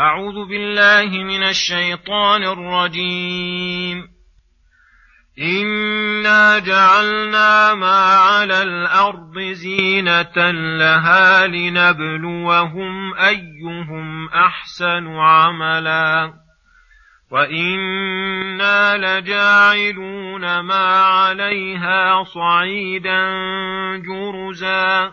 أعوذ بالله من الشيطان الرجيم. إنا جعلنا ما على الأرض زينة لها لنبلوهم أيهم أحسن عملا. وإنا لجاعلون ما عليها صعيدا جرزا.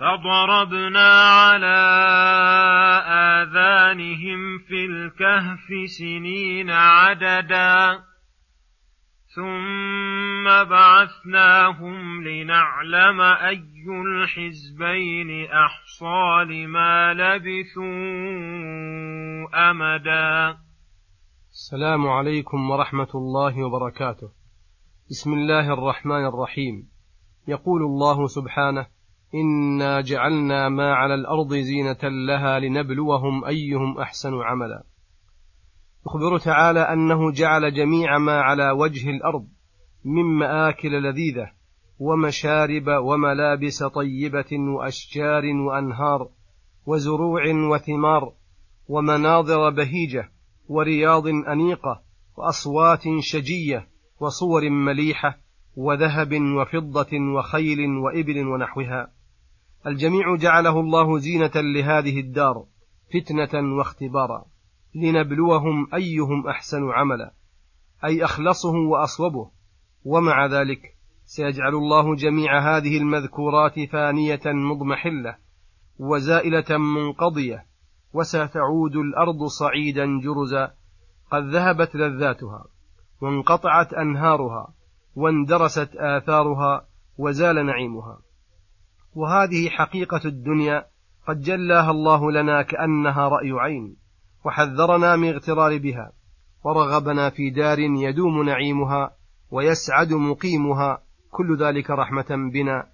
فضربنا على آذانهم في الكهف سنين عددا ثم بعثناهم لنعلم أي الحزبين أحصى لما لبثوا أمدا. السلام عليكم ورحمة الله وبركاته. بسم الله الرحمن الرحيم. يقول الله سبحانه إنا جعلنا ما على الأرض زينة لها لنبلوهم أيهم أحسن عملا. يخبر تعالى أنه جعل جميع ما على وجه الأرض من مآكل لذيذة ومشارب وملابس طيبة وأشجار وأنهار وزروع وثمار ومناظر بهيجة ورياض أنيقة وأصوات شجية وصور مليحة وذهب وفضة وخيل وإبل ونحوها. الجميع جعله الله زينة لهذه الدار فتنة واختبارا لنبلوهم أيهم أحسن عملا أي أخلصه وأصوبه ومع ذلك سيجعل الله جميع هذه المذكورات فانية مضمحلة وزائلة منقضية وستعود الأرض صعيدا جرزا قد ذهبت لذاتها وانقطعت أنهارها واندرست آثارها وزال نعيمها. وهذه حقيقة الدنيا قد جلاها الله لنا كأنها رأي عين وحذرنا من اغترار بها ورغبنا في دار يدوم نعيمها ويسعد مقيمها كل ذلك رحمة بنا.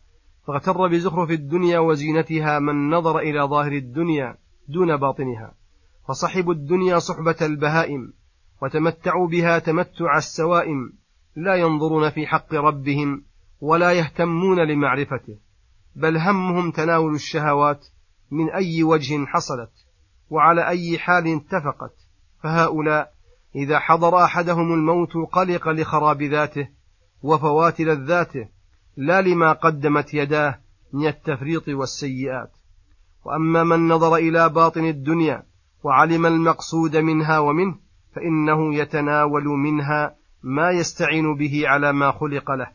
فاغتر بزخرف الدنيا وزينتها من نظر إلى ظاهر الدنيا دون باطنها فصحبوا الدنيا صحبة البهائم وتمتعوا بها تمتع السوائم لا ينظرون في حق ربهم ولا يهتمون لمعرفته. بل همهم تناول الشهوات من أي وجه حصلت وعلى أي حال اتفقت. فهؤلاء إذا حضر أحدهم الموت قلق لخراب ذاته وفوات لذاته لا لما قدمت يداه من التفريط والسيئات. وأما من نظر إلى باطن الدنيا وعلم المقصود منها ومنه فإنه يتناول منها ما يستعين به على ما خلق له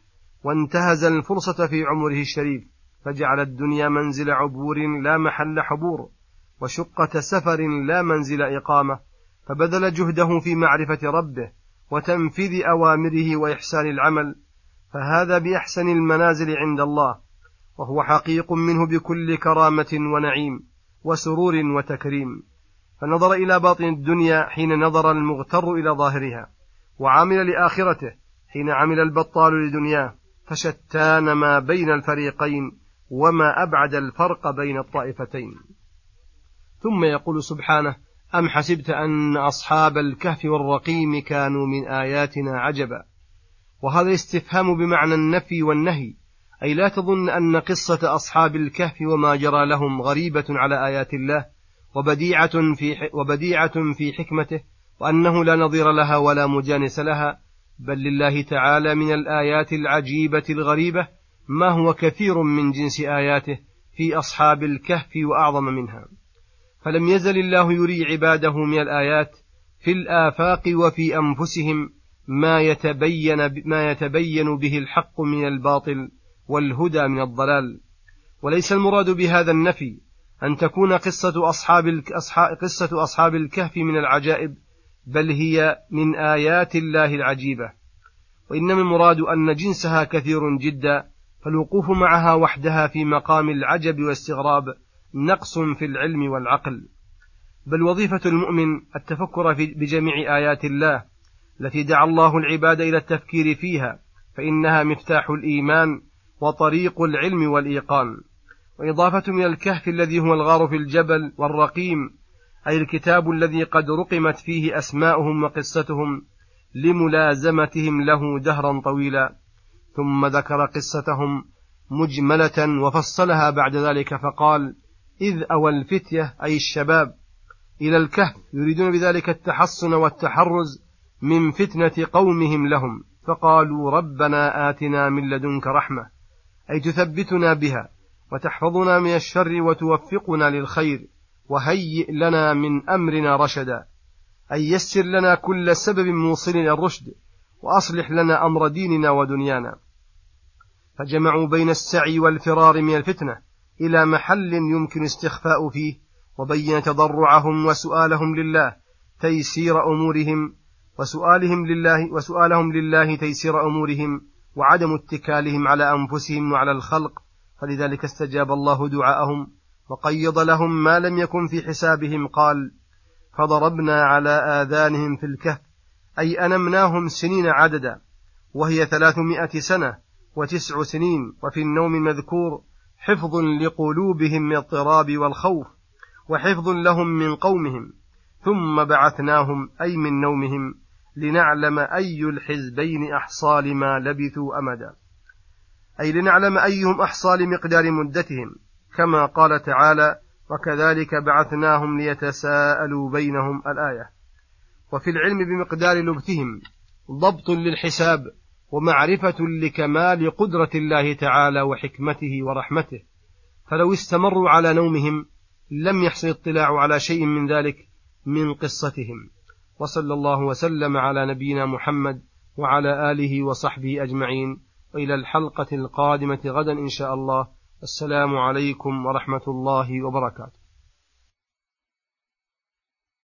وانتهز الفرصة في عمره الشريف. فجعل الدنيا منزل عبور لا محل حبور وشقة سفر لا منزل إقامة فبذل جهده في معرفة ربه وتنفيذ أوامره وإحسان العمل فهذا بأحسن المنازل عند الله وهو حقيق منه بكل كرامة ونعيم وسرور وتكريم. فنظر إلى باطن الدنيا حين نظر المغتر إلى ظاهرها وعمل لآخرته حين عمل البطال لدنياه فشتان ما بين الفريقين وما أبعد الفرق بين الطائفتين. ثم يقول سبحانه أم حسبت أن أصحاب الكهف والرقيم كانوا من آياتنا عجبا؟ وهذا استفهام بمعنى النفي والنهي أي لا تظن أن قصة أصحاب الكهف وما جرى لهم غريبة على آيات الله وبديعة في, وبديعة في حكمته وأنه لا نظير لها ولا مجانس لها بل لله تعالى من الآيات العجيبة الغريبة ما هو كثير من جنس آياته في أصحاب الكهف وأعظم منها. فلم يزل الله يري عباده من الآيات في الآفاق وفي أنفسهم ما يتبين ما يتبين به الحق من الباطل والهدى من الضلال. وليس المراد بهذا النفي أن تكون قصة أصحاب قصة أصحاب الكهف من العجائب بل هي من آيات الله العجيبة. وإنما المراد أن جنسها كثير جدا فالوقوف معها وحدها في مقام العجب والاستغراب نقص في العلم والعقل. بل وظيفة المؤمن التفكر في بجميع آيات الله التي دعا الله العباد إلى التفكير فيها فإنها مفتاح الإيمان وطريق العلم والإيقان. وإضافة من الكهف الذي هو الغار في الجبل والرقيم أي الكتاب الذي قد رقمت فيه أسماؤهم وقصتهم لملازمتهم له دهرا طويلا. ثم ذكر قصتهم مجملة وفصلها بعد ذلك فقال إذ أوى الفتية أي الشباب إلى الكهف يريدون بذلك التحصن والتحرز من فتنة قومهم لهم فقالوا ربنا آتنا من لدنك رحمة أي تثبتنا بها وتحفظنا من الشر وتوفقنا للخير وهيئ لنا من أمرنا رشدا أي يسر لنا كل سبب موصل إلى الرشد وأصلح لنا أمر ديننا ودنيانا. فجمعوا بين السعي والفرار من الفتنة إلى محل يمكن استخفاء فيه وبين تضرعهم وسؤالهم لله تيسير أمورهم وسؤالهم لله وسؤالهم لله تيسير أمورهم وعدم اتكالهم على أنفسهم وعلى الخلق فلذلك استجاب الله دعاءهم وقيض لهم ما لم يكن في حسابهم قال فضربنا على آذانهم في الكهف أي أنمناهم سنين عددا وهي ثلاثمائة سنة وتسع سنين وفي النوم مذكور حفظ لقلوبهم من الاضطراب والخوف وحفظ لهم من قومهم ثم بعثناهم أي من نومهم لنعلم أي الحزبين أحصى لما لبثوا أمدا. أي لنعلم أيهم أحصى لمقدار مدتهم كما قال تعالى وكذلك بعثناهم ليتساءلوا بينهم الآية وفي العلم بمقدار لبثهم ضبط للحساب ومعرفة لكمال قدرة الله تعالى وحكمته ورحمته. فلو استمروا على نومهم لم يحصل اطلاع على شيء من ذلك من قصتهم. وصلى الله وسلم على نبينا محمد وعلى آله وصحبه أجمعين. وإلى الحلقة القادمة غدا إن شاء الله. السلام عليكم ورحمة الله وبركاته.